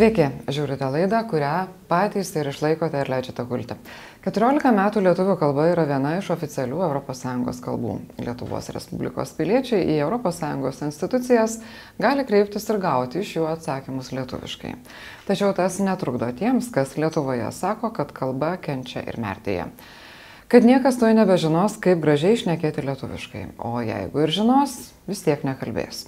Sveiki, žiūrite laidą, kurią patys ir išlaikote ir leidžiate kulti. 14 metų lietuvių kalba yra viena iš oficialių ES kalbų. Lietuvos Respublikos piliečiai į ES institucijas gali kreiptis ir gauti iš jų atsakymus lietuviškai. Tačiau tas netrukdo tiems, kas Lietuvoje sako, kad kalba kenčia ir mertėje. Kad niekas to nebežinos, kaip gražiai išnekėti lietuviškai, o jeigu ir žinos, vis tiek nekalbės.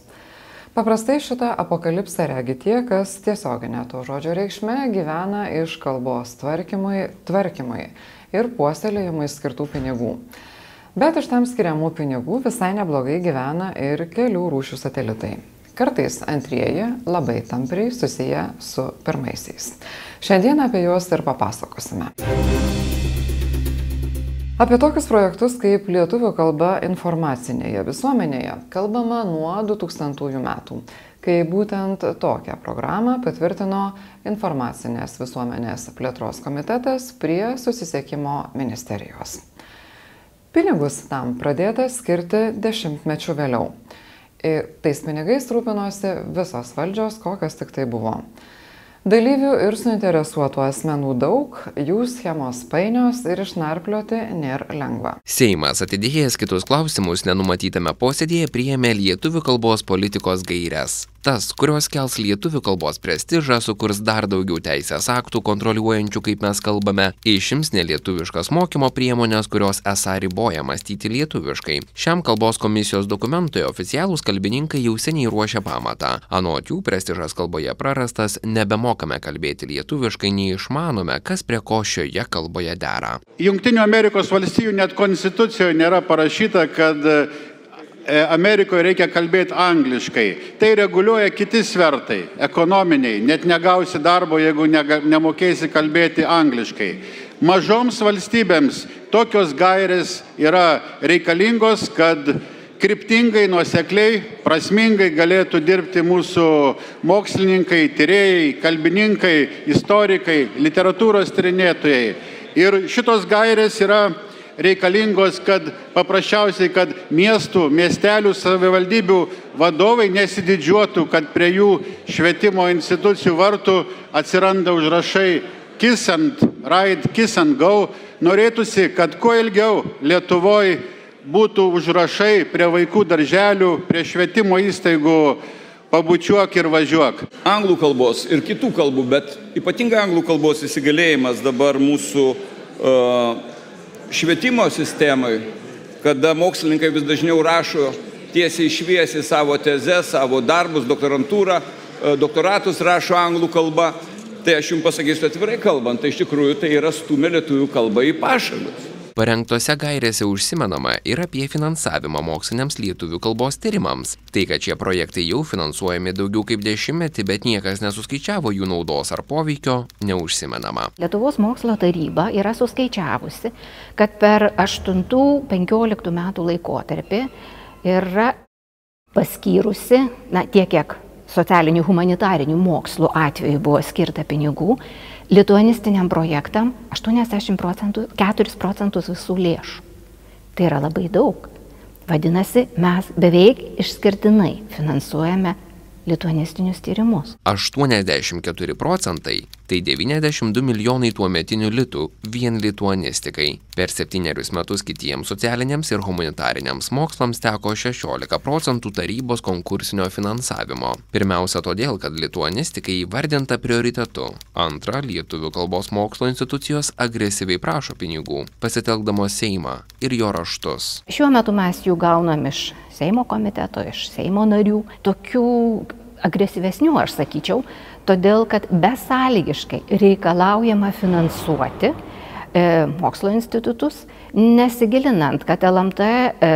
Paprastai šitą apokalipsę regi tie, kas tiesioginė to žodžio reikšme gyvena iš kalbos tvarkymui, tvarkymui ir puoselėjimui skirtų pinigų. Bet iš tam skiriamų pinigų visai neblogai gyvena ir kelių rūšių satelitai. Kartais antrieji labai tampriai susiję su pirmaisiais. Šiandien apie juos ir papasakosime. Apie tokius projektus kaip lietuvių kalba informacinėje visuomenėje kalbama nuo 2000 metų, kai būtent tokią programą patvirtino informacinės visuomenės plėtros komitetas prie susisiekimo ministerijos. Pinigus tam pradėta skirti dešimtmečių vėliau. Ir tais pinigais rūpinosi visos valdžios, kokios tik tai buvo. Dalyvių ir suinteresuotų asmenų daug, jų schemos painios ir išnarplioti nėra lengva. Seimas atidėjęs kitus klausimus nenumatytame posėdėje priėmė lietuvių kalbos politikos gairias tas kurios kels lietuvių kalbos prestižą sukurs dar daugiau teisės aktų kontroliuojančių kaip mes kalbame išims nelietuviškas mokymo priemones kurios esą riboja mąstyti lietuviškai. Šiam kalbos komisijos dokumentui oficialūs kalbininkai jau seniai ruošia pamatą. Anot jų prestižas kalboje prarastas nebemokame kalbėti lietuviškai neišmanome kas prie ko šioje kalboje dera. Jungtinių amerikos valstijų net konstitucijoje nėra parašyta kad Amerikoje reikia kalbėti angliškai. Tai reguliuoja kiti svertai, ekonominiai. Net negausi darbo, jeigu nega, nemokėsi kalbėti angliškai. Mažoms valstybėms tokios gairės yra reikalingos, kad kryptingai, nuosekliai, prasmingai galėtų dirbti mūsų mokslininkai, tyrėjai, kalbininkai, istorikai, literatūros tyrinėtojai. Ir šitos gairės yra reikalingos, kad paprasčiausiai, kad miestų, miestelių, savivaldybių vadovai nesididžiuotų, kad prie jų švietimo institucijų vartų atsiranda užrašai kiss and ride, kiss and go. Norėtųsi, kad kuo ilgiau Lietuvoje būtų užrašai prie vaikų darželių, prie švietimo įstaigų pabučiuok ir važiuok. Anglų kalbos ir kitų kalbų, bet ypatingai anglų kalbos įsigalėjimas dabar mūsų uh, švietimo sistemai, kada mokslininkai vis dažniau rašo tiesiai šviesiai savo tezes, savo darbus, doktorantūrą, e, doktoratus rašo anglų kalba, tai aš jums pasakysiu atvirai kalbant, tai iš tikrųjų tai yra stumė lietuvių kalbą į pašalius parengtose gairėse užsimenama ir apie finansavimą moksliniams lietuvių kalbos tyrimams. Tai kad šie projektai jau finansuojami daugiau kaip dešimtmetį bet niekas nesuskaičiavo jų naudos ar poveikio neužsimenama. Lietuvos mokslo taryba yra suskaičiavusi kad per aštuntų penkioliktų metų laikotarpį yra paskyrusi na tiek kiek socialinių humanitarinių mokslų atveju buvo skirta pinigų lituanistiniam projektam 80 procentų, 4 procentus visų lėšų. Tai yra labai daug. Vadinasi, mes beveik išskirtinai finansuojame lituanistinius tyrimus. 84 procentai - tai 92 milijonai tuometinių litų vien lituanistikai. Per septynerius metus kitiems socialiniams ir humanitariniams mokslams teko 16 procentų tarybos konkursinio finansavimo. Pirmiausia todėl, kad lituanistikai įvardinta prioritetu. Antra, lietuvių kalbos mokslo institucijos agresyviai prašo pinigų, pasitelkdamos Seimą ir jo raštus. Šiuo metu mes jų gaunam iš Seimo komiteto, iš Seimo narių, tokių agresyvesnių, aš sakyčiau, todėl kad besąlygiškai reikalaujama finansuoti mokslo institutus, nesigilinant, kad LMT e,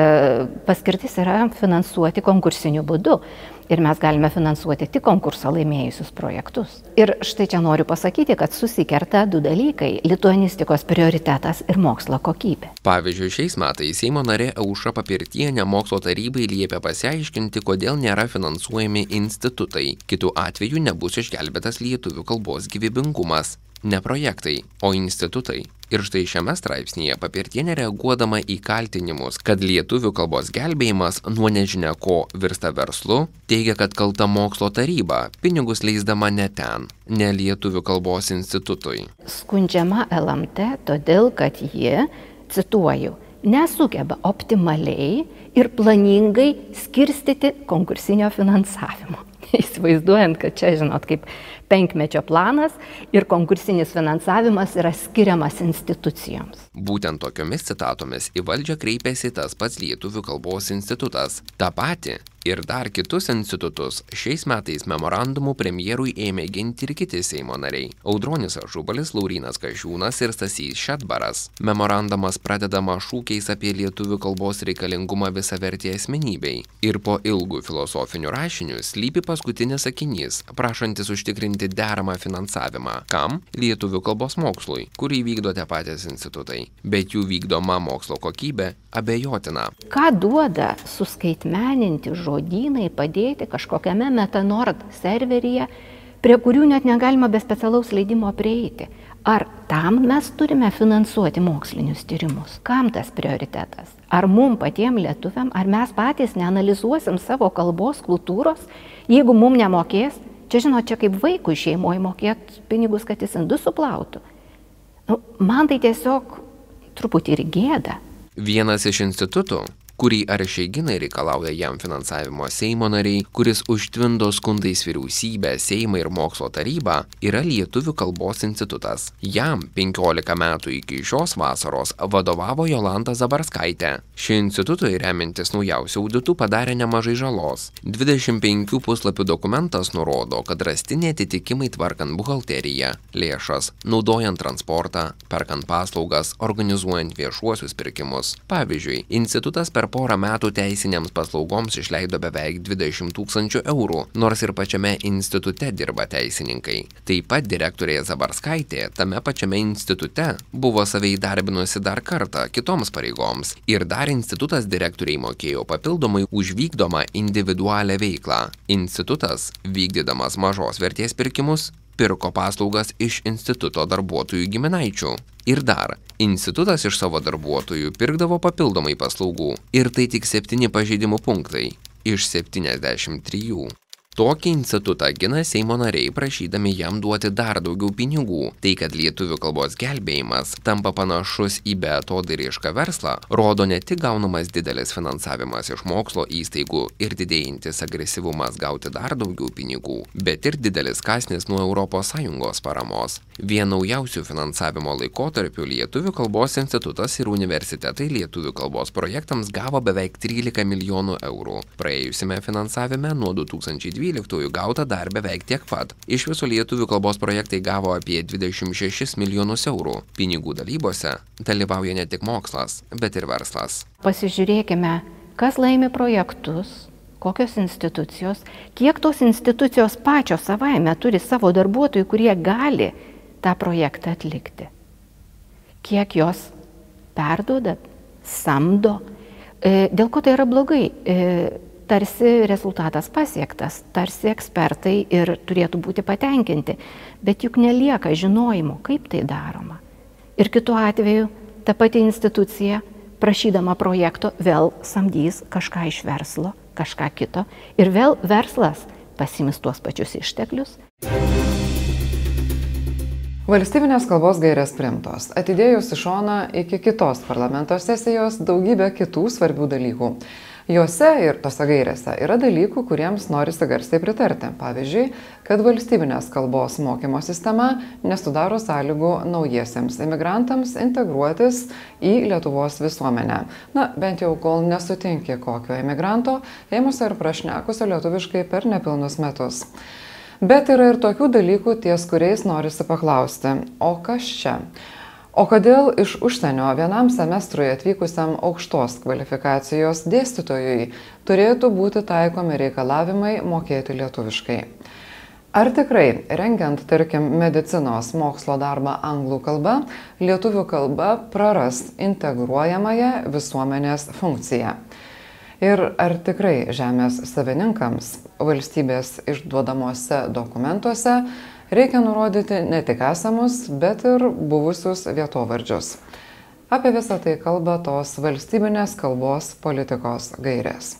paskirtis yra finansuoti konkursiniu būdu ir mes galime finansuoti tik konkursą laimėjusius projektus. Ir štai čia noriu pasakyti, kad susikerta du dalykai - lituanistikos prioritetas ir mokslo kokybė. Pavyzdžiui, šiais metais Seimo narė Aušra Papirtienė mokslo tarybai liepia pasiaiškinti, kodėl nėra finansuojami institutai. Kitų atveju nebus išgelbėtas lietuvių kalbos gyvybingumas. Ne projektai, o institutai. Ir štai šiame straipsnėje papirtienė reaguodama į kaltinimus, kad lietuvių kalbos gelbėjimas nuo nežinia ko virsta verslu, teigia, kad kalta mokslo taryba, pinigus leisdama ne ten, ne lietuvių kalbos institutui. Skundžiama LMT todėl, kad jie, cituoju, nesugeba optimaliai ir planingai skirstyti konkursinio finansavimo. Įsivaizduojant, kad čia, žinot, kaip penkmečio planas ir konkursinis finansavimas yra skiriamas institucijoms. Būtent tokiomis citatomis į valdžią kreipėsi tas pats Lietuvių kalbos institutas. Ta pati ir dar kitus institutus šiais metais memorandumu premjerui ėmė ginti ir kiti Seimo nariai - Audronis Ažubalis, Laurinas Kašiūnas ir Stasys Šetbaras. Memorandumas pradedama šūkiais apie lietuvių kalbos reikalingumą visavertį asmenybei. Ir po ilgų filosofinių rašinių slypi paskutinis sakinys, prašantis užtikrinti deramą finansavimą. Kam? Lietuvių kalbos mokslui, kurį vykdo tie patys institutai. Bet jų vykdoma mokslo kokybė abejotina. Ką duoda suskaitmeninti žodynai, padėti kažkokiame metanord serveryje, prie kurių net negalima be specialaus leidimo prieiti? Ar tam mes turime finansuoti mokslinius tyrimus? Kam tas prioritetas? Ar mum patiem lietuviam, ar mes patys neanalizuosim savo kalbos, kultūros, jeigu mum nemokės? Čia žinot, čia kaip vaikui šeimoje mokėt pinigus, kad jis indus suplautų. Nu, man tai tiesiog truputį ir gėda. Vienas iš institutų kurį aršiai gina ir reikalauja jam finansavimo Seimo nariai, kuris užtvindo skundais vyriausybę, Seimą ir mokslo tarybą, yra Lietuvių kalbos institutas. Jam 15 metų iki šios vasaros vadovavo Jolanta Zabarskaitė. Ši institutui remintis naujausių auditų padarė nemažai žalos. 25 puslapių dokumentas nurodo, kad rasti netitikimai tvarkant buhalteriją, lėšas, naudojant transportą, perkant paslaugas, organizuojant viešuosius pirkimus. Pavyzdžiui, institutas per porą metų teisinėms paslaugoms išleido beveik 20 tūkstančių eurų, nors ir pačiame institute dirba teisininkai. Taip pat direktorė Zabarskaitė tame pačiame institute buvo savai darbinusi dar kartą kitoms pareigoms ir dar institutas direktoriai mokėjo papildomai už vykdomą individualią veiklą. Institutas, vykdydamas mažos vertės pirkimus, pirko paslaugas iš instituto darbuotojų giminaičių. Ir dar, institutas iš savo darbuotojų pirkdavo papildomai paslaugų. Ir tai tik septyni pažeidimų punktai iš 73. Tokį institutą gina Seimo nariai prašydami jam duoti dar daugiau pinigų. Tai, kad lietuvių kalbos gelbėjimas tampa panašus į beatodarišką verslą, rodo ne tik gaunamas didelis finansavimas iš mokslo įstaigų ir didėjantis agresyvumas gauti dar daugiau pinigų, bet ir didelis kasnis nuo ES paramos. Vien naujausių finansavimo laikotarpių Lietuvių kalbos institutas ir universitetai lietuvių kalbos projektams gavo beveik 13 milijonų eurų. Praėjusiame finansavime nuo 2012 2012 gauta dar beveik tiek pat. Iš viso lietuvių kalbos projektai gavo apie 26 milijonus eurų. Pinigų dalybose dalyvauja ne tik mokslas, bet ir verslas. Pasižiūrėkime, kas laimi projektus, kokios institucijos, kiek tos institucijos pačios savaime turi savo darbuotojų, kurie gali tą projektą atlikti. Kiek jos perduoda, samdo. E, dėl ko tai yra blogai? Tarsi rezultatas pasiektas, tarsi ekspertai ir turėtų būti patenkinti, bet juk nelieka žinojimo, kaip tai daroma. Ir kitu atveju ta pati institucija, prašydama projekto, vėl samdys kažką iš verslo, kažką kito ir vėl verslas pasimis tuos pačius išteklius. Valstybinės kalbos gairės primtos, atidėjus į šoną iki kitos parlamento sesijos daugybę kitų svarbių dalykų. Juose ir tose gairėse yra dalykų, kuriems norisi garsiai pritarti. Pavyzdžiui, kad valstybinės kalbos mokymo sistema nesudaro sąlygų naujiesiems imigrantams integruotis į Lietuvos visuomenę. Na, bent jau kol nesutinki kokio imigranto, ėmusio ir prašnekusio lietuviškai per nepilnus metus. Bet yra ir tokių dalykų, ties kuriais norisi paklausti, o kas čia? O kodėl iš užsienio vienam semestrui atvykusiam aukštos kvalifikacijos dėstytojui turėtų būti taikomi reikalavimai mokėti lietuviškai? Ar tikrai, rengiant, tarkim, medicinos mokslo darbą anglų kalba, lietuvių kalba praras integruojamąją visuomenės funkciją? Ir ar tikrai žemės savininkams valstybės išduodamuose dokumentuose reikia nurodyti ne tik esamus, bet ir buvusius vietovardžius. Apie visą tai kalba tos valstybinės kalbos politikos gairės.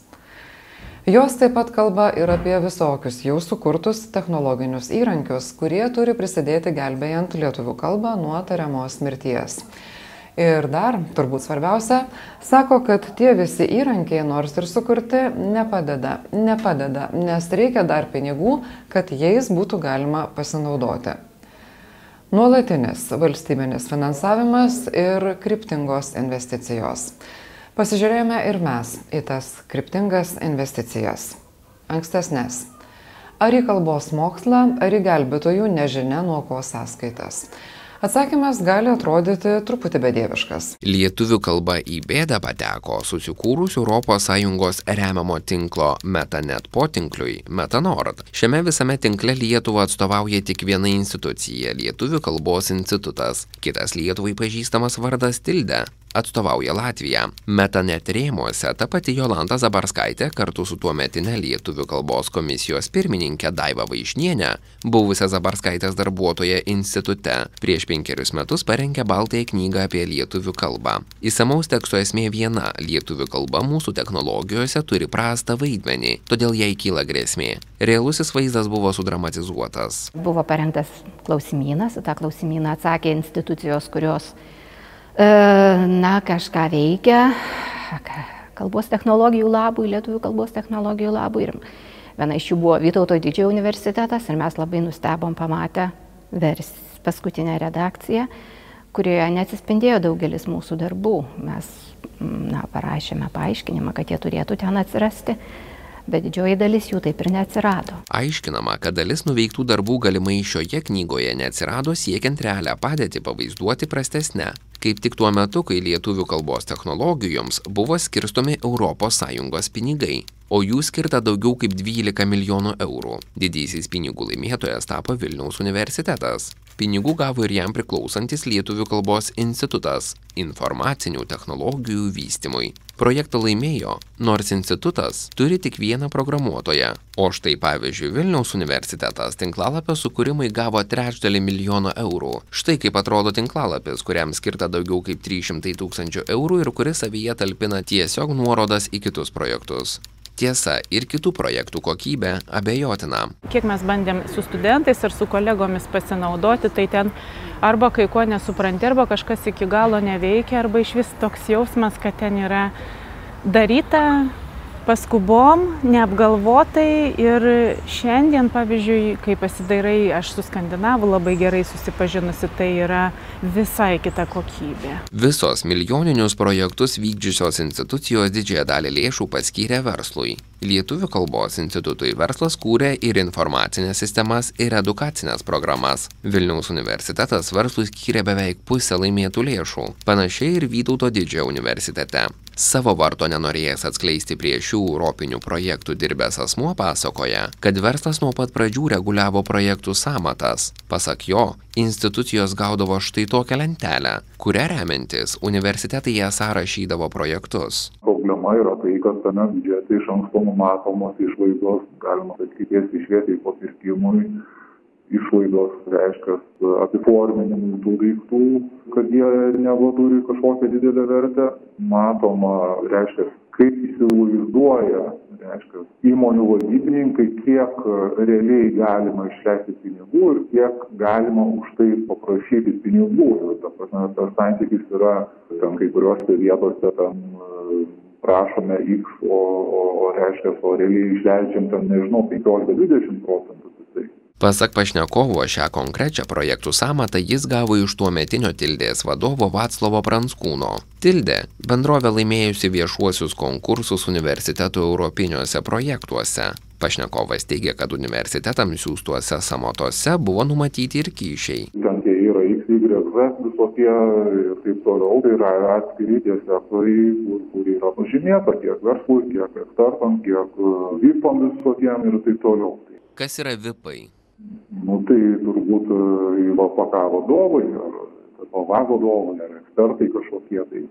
Jos taip pat kalba ir apie visokius jau sukurtus technologinius įrankius, kurie turi prisidėti gelbėjant lietuvių kalbą nuo tariamos mirties. Ir dar, turbūt svarbiausia, sako, kad tie visi įrankiai, nors ir sukurti, nepadeda, nepadeda, nes reikia dar pinigų, kad jais būtų galima pasinaudoti. Nuolatinis valstybinis finansavimas ir kryptingos investicijos. Pasižiūrėjome ir mes į tas kryptingas investicijas. Ankstesnės. Ar į kalbos mokslą, ar į gelbėtojų nežinia nuo ko sąskaitas. Atsakymas gali atrodyti truputį bedieviškas. Lietuvių kalba į bėdą pateko susikūrus ES remiamo tinklo MetaNet potinkliui MetaNord. Šiame visame tinkle Lietuvą atstovauja tik viena institucija - Lietuvių kalbos institutas. Kitas Lietuvai pažįstamas vardas Tilde atstovauja Latviją. Metanet rėmuose ta pati Jolanta Zabarskaitė kartu su tuometinė Lietuvių kalbos komisijos pirmininkė Daiva Vaišnienė, buvusią Zabarskaitės darbuotoją institute, prieš penkerius metus parengė baltąją knygą apie lietuvių kalbą. Įsamaus teksto esmė viena - lietuvių kalba mūsų technologijose turi prastą vaidmenį, todėl jai kyla grėsmė. Realusis vaizdas buvo sudramatizuotas. Buvo parengtas klausimynas, tą klausimyną atsakė institucijos, kurios na, kažką veikia kalbos technologijų labui, lietuvių kalbos technologijų labui. Ir viena iš jų buvo Vytauto didžiojo universitetas ir mes labai nustebom pamatę vers, paskutinę redakciją, kurioje neatsispindėjo daugelis mūsų darbų. Mes na, parašėme paaiškinimą, kad jie turėtų ten atsirasti bet didžioji dalis jų taip ir neatsirado. Aiškinama, kad dalis nuveiktų darbų galimai šioje knygoje neatsirado siekiant realią padėtį pavaizduoti prastesnę. Kaip tik tuo metu, kai lietuvių kalbos technologijoms buvo skirstomi ES pinigai, o jų skirta daugiau kaip 12 milijonų eurų. Didysis pinigų laimėtojas tapo Vilniaus universitetas. Pinigų gavo ir jam priklausantis Lietuvių kalbos institutas informacinių technologijų vystimui. Projektą laimėjo, nors institutas turi tik vieną programuotoją. O štai pavyzdžiui, Vilniaus universitetas tinklalapio sukūrimui gavo trečdalį milijono eurų. Štai kaip atrodo tinklalapis, kuriam skirta daugiau kaip 300 tūkstančių eurų ir kuris savyje talpina tiesiog nuorodas į kitus projektus. Tiesa, ir kitų projektų kokybė abejotina. Kiek mes bandėm su studentais ar su kolegomis pasinaudoti, tai ten arba kai ko nesupranti, arba kažkas iki galo neveikia, arba iš vis toks jausmas, kad ten yra daryta paskubom, neapgalvotai ir šiandien, pavyzdžiui, kai pasidairai, aš su Skandinavu labai gerai susipažinusi, tai yra visai kita kokybė. Visos milijoninius projektus vykdžiusios institucijos didžiąją dalį lėšų paskyrė verslui. Lietuvių kalbos institutui verslas kūrė ir informacinės sistemas, ir edukacinės programas. Vilniaus universitetas verslui skyrė beveik pusę laimėtų lėšų, panašiai ir Vytauto didžiojo universitete. Savo varto nenorėjęs atskleisti prie šių europinių projektų dirbęs asmuo pasakoja, kad verslas nuo pat pradžių reguliavo projektų samatas. Pasak jo, institucijos gaudavo štai tokią lentelę, kuria remiantis universitetai ją sąrašydavo projektus. Problema yra tai, kad tame biudžete iš anksto numatomos išlaidos, galima sakyti, tiesiai šviesiai po pirkimui išlaidos, reiškia, apiforminimui tų daiktų, kad jie neva turi kažkokią didelę vertę, matoma, reiškia, kaip įsivaizduoja, reiškia, įmonių vadybininkai, kiek realiai galima išleisti pinigų ir kiek galima už tai paprašyti pinigų. Ir ta prasme, tas santykis yra, ten kai kuriuose vietose ten prašome X, o, o, o reiškia, o realiai išleidžiam ten, nežinau, 15-20 procentų. Pasak pašnekovo, šią konkrečią projektų samatą jis gavo iš tuometinio Tildės vadovo Vaclovo Pranskūno. Tildė – bendrovė laimėjusi viešuosius konkursus universitetų europiniuose projektuose. Pašnekovas teigia, kad universitetams siūstuose samotose buvo numatyti ir kyšiai. Ten tie yra X, Y, Z visokie ir taip toliau, tai yra atskiri tie sektoriai, kur, kur yra pažymėta tiek verslui, tiek ekspertam, tiek VIPam visokiem ir taip toliau. Kas yra VIPai? Nu, tai turbūt į LPK vadovai, ar TPV vadovai, ar ekspertai kažkokie tai.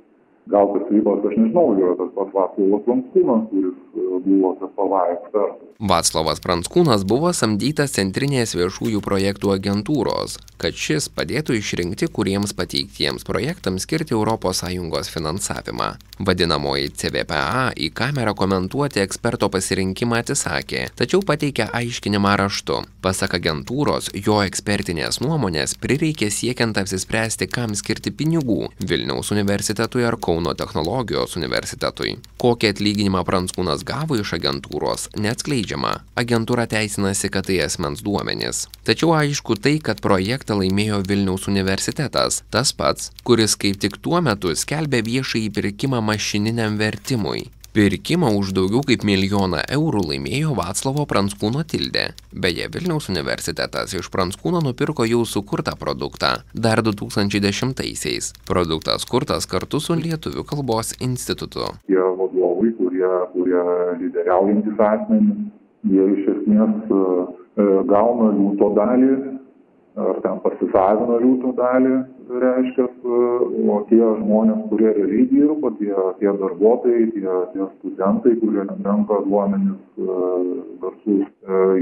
Gal tas ribas aš nežinau, yra tas pats Vaclovas Pranckūnas, kuris e, buvo CFVA ekspertas. Vaclovas Pranckūnas buvo samdytas Centrinės viešųjų projektų agentūros, kad šis padėtų išrinkti, kuriems pateiktiems projektams skirti ES finansavimą. Vadinamoji CVPA į kamerą komentuoti eksperto pasirinkimą atsisakė, tačiau pateikė aiškinimą raštu. Pasak agentūros, jo ekspertinės nuomonės prireikė siekiant apsispręsti, kam skirti pinigų Vilniaus universitetui ar Kauno kauno technologijos universitetui. Kokį atlyginimą pranckūnas gavo iš agentūros neatskleidžiama. Agentūra teisinasi kad tai asmens duomenys. Tačiau aišku tai kad projektą laimėjo vilniaus universitetas. Tas pats kuris kaip tik tuo metu skelbė viešąjį pirkimą mašininiam vertimui pirkimą už daugiau kaip milijoną eurų laimėjo vaclovo pranckūno tildė beje vilniaus universitetas iš pranckūno nupirko jau sukurtą produktą. Dar du tūkstančiai dešimtaisiais. Produktas kurtas kartu su lietuvių kalbos institutu. Tie vadovai kurie kurie lyderiaujantys asmenys jie iš esmės e, e, gauna liūto dalį ar ten pasisavina liūto dalį reiškias o tie žmonės kurie realiai dirba tie tie darbuotojai tie tie studentai kurie renka duomenis garsus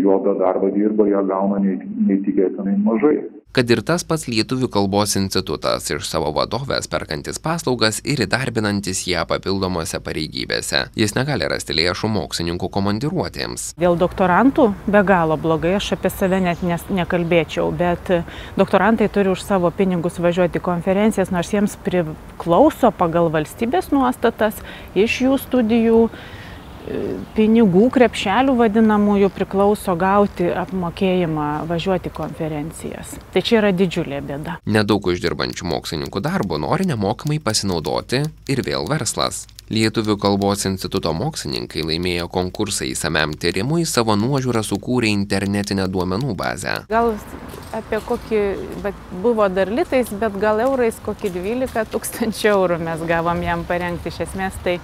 juodą darbą dirba jie gauna neįtikėtinai mažai kad ir tas pats lietuvių kalbos institutas iš savo vadovės perkantis paslaugas ir įdarbinantis ją papildomose pareigybėse. Jis negali rasti lėšų mokslininkų komandiruotėms. Dėl doktorantų be galo blogai aš apie save net nes nekalbėčiau bet doktorantai turi už savo pinigus važiuoti į konferencijas nors jiems priklauso pagal valstybės nuostatas iš jų studijų pinigų krepšelių vadinamųjų priklauso gauti apmokėjimą važiuoti konferencijas. Tai čia yra didžiulė bėda. Nedaug uždirbančių mokslininkų darbo nori nemokamai pasinaudoti ir vėl verslas. Lietuvių kalbos instituto mokslininkai laimėjo konkursą įsamiam tyrimui, savo nuožiūrą sukūrė internetinę duomenų bazę. Gal apie kokį, bet buvo dar litais, bet gal eurais kokį 12 tūkstančių eurų mes gavom jam parengti. Iš esmės tai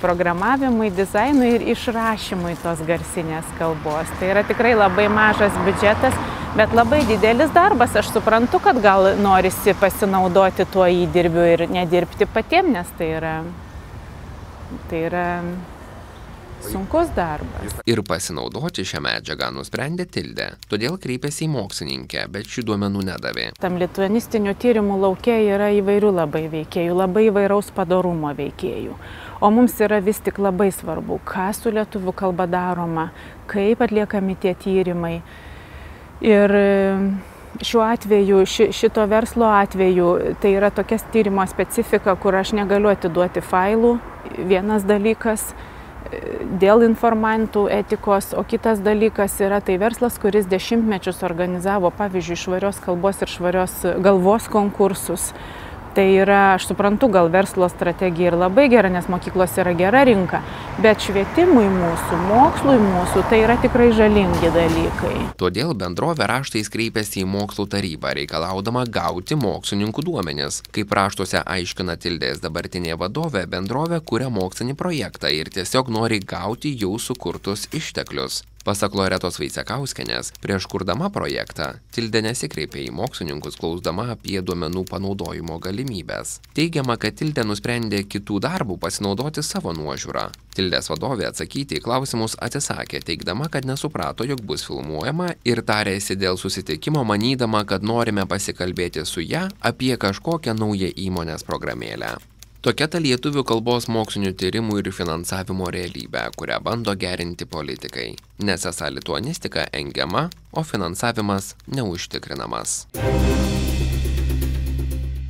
programavimui, dizainui ir išrašymui tos garsinės kalbos. Tai yra tikrai labai mažas biudžetas, bet labai didelis darbas. Aš suprantu, kad gal norisi pasinaudoti tuo įdirbiu ir nedirbti patiem, nes tai yra, tai yra sunkus darbas. Ir pasinaudoti šią medžiagą nusprendė Tildė, todėl kreipėsi į mokslininkę, bet šių duomenų nedavė. Tam lituanistinių tyrimų laukia yra įvairių labai veikėjų, labai įvairaus padarumo veikėjų. O mums yra vis tik labai svarbu, ką su lietuvių kalba daroma, kaip atliekami tie tyrimai. Ir šiuo atveju, ši, šito verslo atveju, tai yra tokia tyrimo specifika, kur aš negaliu atiduoti failų. Vienas dalykas dėl informantų etikos, o kitas dalykas yra tai verslas, kuris dešimtmečius organizavo, pavyzdžiui, švarios kalbos ir švarios galvos konkursus. Tai yra, aš suprantu, gal verslo strategija ir labai gera, nes mokyklos yra gera rinka, bet švietimui mūsų, mokslui mūsų tai yra tikrai žalingi dalykai. Todėl bendrovė raštais kreipėsi į mokslo tarybą, reikalaudama gauti mokslininkų duomenis. Kaip raštuose aiškina Tildės dabartinė vadovė, bendrovė kuria mokslinį projektą ir tiesiog nori gauti jau sukurtus išteklius. Pasak Loretos Vaicekauskienės, prieš kurdama projektą, Tildė nesikreipė į mokslininkus klausdama apie duomenų panaudojimo galimybės. Teigiama, kad Tildė nusprendė kitų darbų pasinaudoti savo nuožiūrą. Tildės vadovė atsakyti į klausimus atsisakė, teikdama, kad nesuprato, jog bus filmuojama ir tarėsi dėl susitikimo, manydama, kad norime pasikalbėti su ją apie kažkokią naują įmonės programėlę. Tokia ta lietuvių kalbos mokslinių tyrimų ir finansavimo realybė, kurią bando gerinti politikai. Nes esą lituanistika engiama, o finansavimas neužtikrinamas.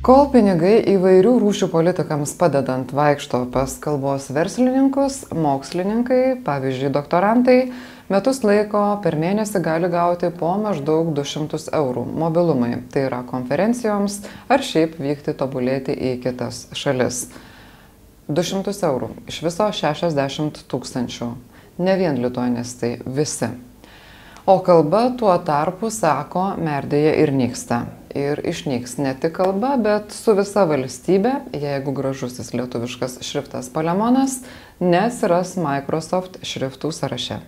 Kol pinigai įvairių rūšių politikams padedant vaikšto pas kalbos verslininkus, mokslininkai, pavyzdžiui, doktorantai, metus laiko per mėnesį gali gauti po maždaug 200 eurų mobilumai, tai yra konferencijoms ar šiaip vykti tobulėti į kitas šalis. 200 eurų, iš viso 60 tūkstančių, ne vien lituanistai, visi. O kalba tuo tarpu, sako, merdėja ir nyksta. Ir išnyks ne tik kalba, bet su visa valstybė, jeigu gražusis lietuviškas šriftas Palemonas nesiras Microsoft šriftų sąraše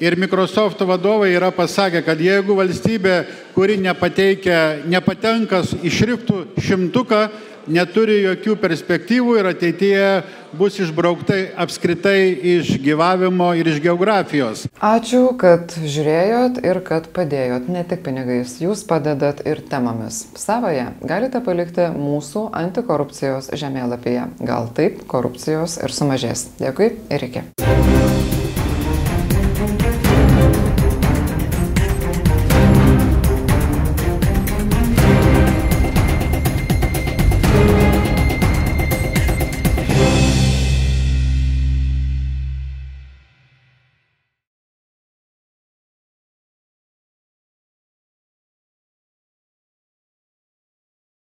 ir Microsoft vadovai yra pasakę, kad jeigu valstybė, kuri nepateikia, nepatenka į šriftų šimtuką, neturi jokių perspektyvų ir ateityje bus išbraukta apskritai iš gyvavimo ir iš geografijos. Ačiū, kad žiūrėjot ir kad padėjot ne tik pinigais, jūs padedat ir temomis. Savoje galite palikti mūsų antikorupcijos žemėlapyje. Gal taip korupcijos ir sumažės. Dėkui ir iki.